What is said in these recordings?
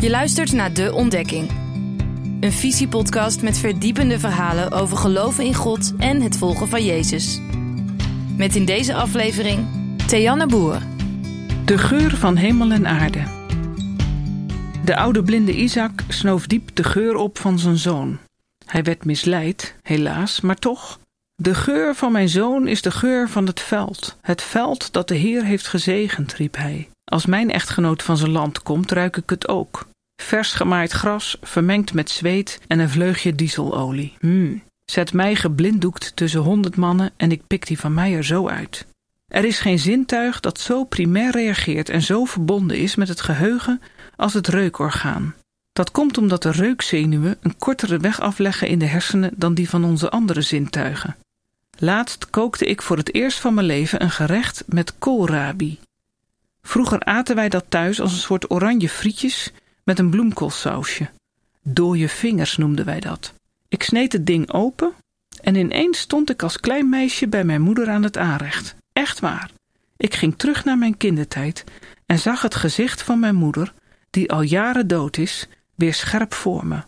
Je luistert naar De Ontdekking. Een visiepodcast met verdiepende verhalen over geloven in God en het volgen van Jezus. Met in deze aflevering Theanne Boer. De geur van hemel en aarde. De oude blinde Isaac snoof diep de geur op van zijn zoon. Hij werd misleid, helaas, maar toch. De geur van mijn zoon is de geur van het veld. Het veld dat de Heer heeft gezegend, riep hij. Als mijn echtgenoot van zijn land komt, ruik ik het ook. Vers gemaaid gras, vermengd met zweet en een vleugje dieselolie. Hmm. Zet mij geblinddoekt tussen honderd mannen en ik pik die van mij er zo uit. Er is geen zintuig dat zo primair reageert en zo verbonden is met het geheugen als het reukorgaan. Dat komt omdat de reukzenuwen een kortere weg afleggen in de hersenen dan die van onze andere zintuigen. Laatst kookte ik voor het eerst van mijn leven een gerecht met koolrabi. Vroeger aten wij dat thuis als een soort oranje frietjes met een bloemkoolsausje. Dooie vingers noemden wij dat. Ik sneed het ding open en ineens stond ik als klein meisje bij mijn moeder aan het aanrecht. Echt waar. Ik ging terug naar mijn kindertijd en zag het gezicht van mijn moeder, die al jaren dood is, weer scherp voor me.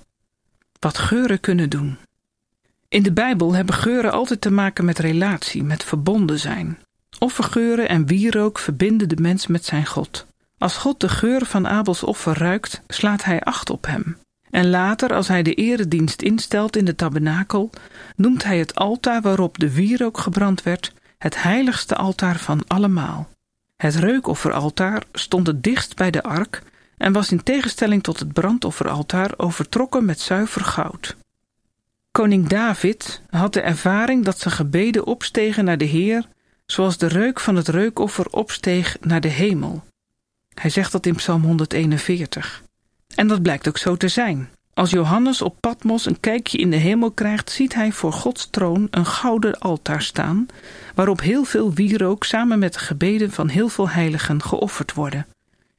Wat geuren kunnen doen. In de Bijbel hebben geuren altijd te maken met relatie, met verbonden zijn. Offergeuren en wierook verbinden de mens met zijn God. Als God de geur van Abels offer ruikt, slaat hij acht op hem. En later, als hij de eredienst instelt in de tabernakel, noemt hij het altaar waarop de wierook gebrand werd, het heiligste altaar van allemaal. Het reukofferaltaar stond het dichtst bij de ark en was in tegenstelling tot het brandofferaltaar overtrokken met zuiver goud. Koning David had de ervaring dat zijn gebeden opstegen naar de Heer, zoals de reuk van het reukoffer opsteeg naar de hemel. Hij zegt dat in Psalm 141. En dat blijkt ook zo te zijn. Als Johannes op Patmos een kijkje in de hemel krijgt, ziet hij voor Gods troon een gouden altaar staan, waarop heel veel wierook samen met de gebeden van heel veel heiligen geofferd worden.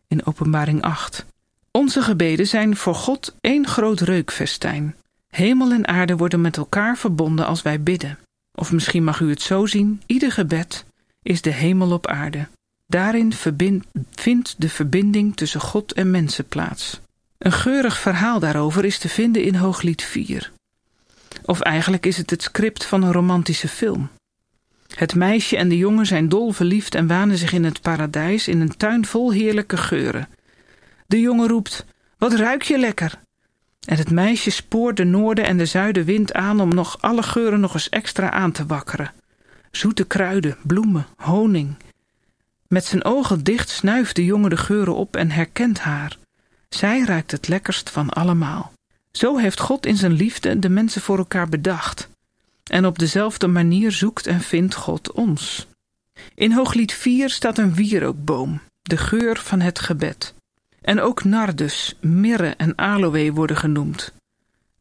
In Openbaring 8. Onze gebeden zijn voor God één groot reukfestijn. Hemel en aarde worden met elkaar verbonden als wij bidden. Of misschien mag u het zo zien: ieder gebed is de hemel op aarde. Daarin vindt de verbinding tussen God en mensen plaats. Een geurig verhaal daarover is te vinden in Hooglied 4. Of eigenlijk is het het script van een romantische film. Het meisje en de jongen zijn dol verliefd en wanen zich in het paradijs in een tuin vol heerlijke geuren. De jongen roept: Wat ruik je lekker! En het meisje spoort de noorden- en de zuidenwind aan om nog alle geuren nog eens extra aan te wakkeren. Zoete kruiden, bloemen, honing. Met zijn ogen dicht snuift de jongen de geuren op en herkent haar. Zij ruikt het lekkerst van allemaal. Zo heeft God in zijn liefde de mensen voor elkaar bedacht. En op dezelfde manier zoekt en vindt God ons. In Hooglied 4 staat een wierookboom, de geur van het gebed. En ook nardus, mirre en aloë worden genoemd.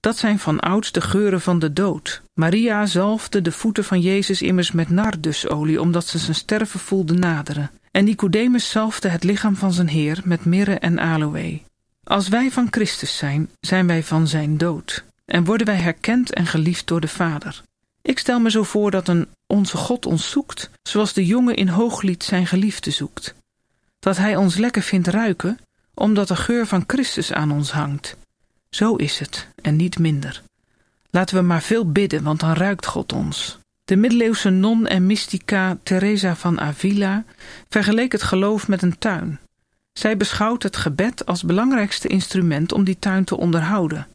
Dat zijn van ouds de geuren van de dood. Maria zalfde de voeten van Jezus immers met nardusolie, omdat ze zijn sterven voelde naderen. En Nicodemus zalfde het lichaam van zijn Heer met mirre en aloë. Als wij van Christus zijn, zijn wij van zijn dood. En worden wij herkend en geliefd door de Vader. Ik stel me zo voor dat een onze God ons zoekt, zoals de jongen in Hooglied zijn geliefde zoekt. Dat hij ons lekker vindt ruiken, omdat de geur van Christus aan ons hangt. Zo is het, en niet minder. Laten we maar veel bidden, want dan ruikt God ons. De middeleeuwse non en mystica Teresa van Avila vergeleek het geloof met een tuin. Zij beschouwt het gebed als belangrijkste instrument om die tuin te onderhouden.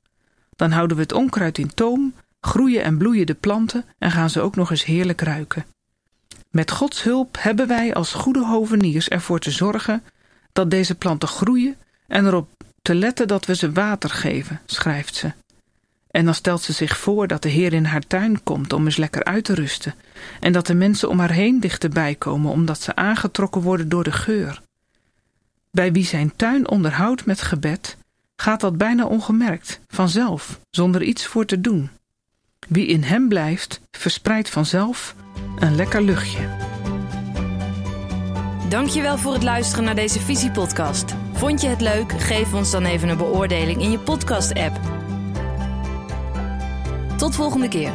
Dan houden we het onkruid in toom, groeien en bloeien de planten en gaan ze ook nog eens heerlijk ruiken. Met Gods hulp hebben wij als goede hoveniers ervoor te zorgen dat deze planten groeien en erop te letten dat we ze water geven, schrijft ze. En dan stelt ze zich voor dat de Heer in haar tuin komt om eens lekker uit te rusten, en dat de mensen om haar heen dichterbij komen omdat ze aangetrokken worden door de geur. Bij wie zijn tuin onderhoudt met gebed, gaat dat bijna ongemerkt, vanzelf, zonder iets voor te doen. Wie in hem blijft, verspreidt vanzelf een lekker luchtje. Dankjewel voor het luisteren naar deze Visiepodcast. Vond je het leuk? Geef ons dan even een beoordeling in je podcast-app. Tot volgende keer.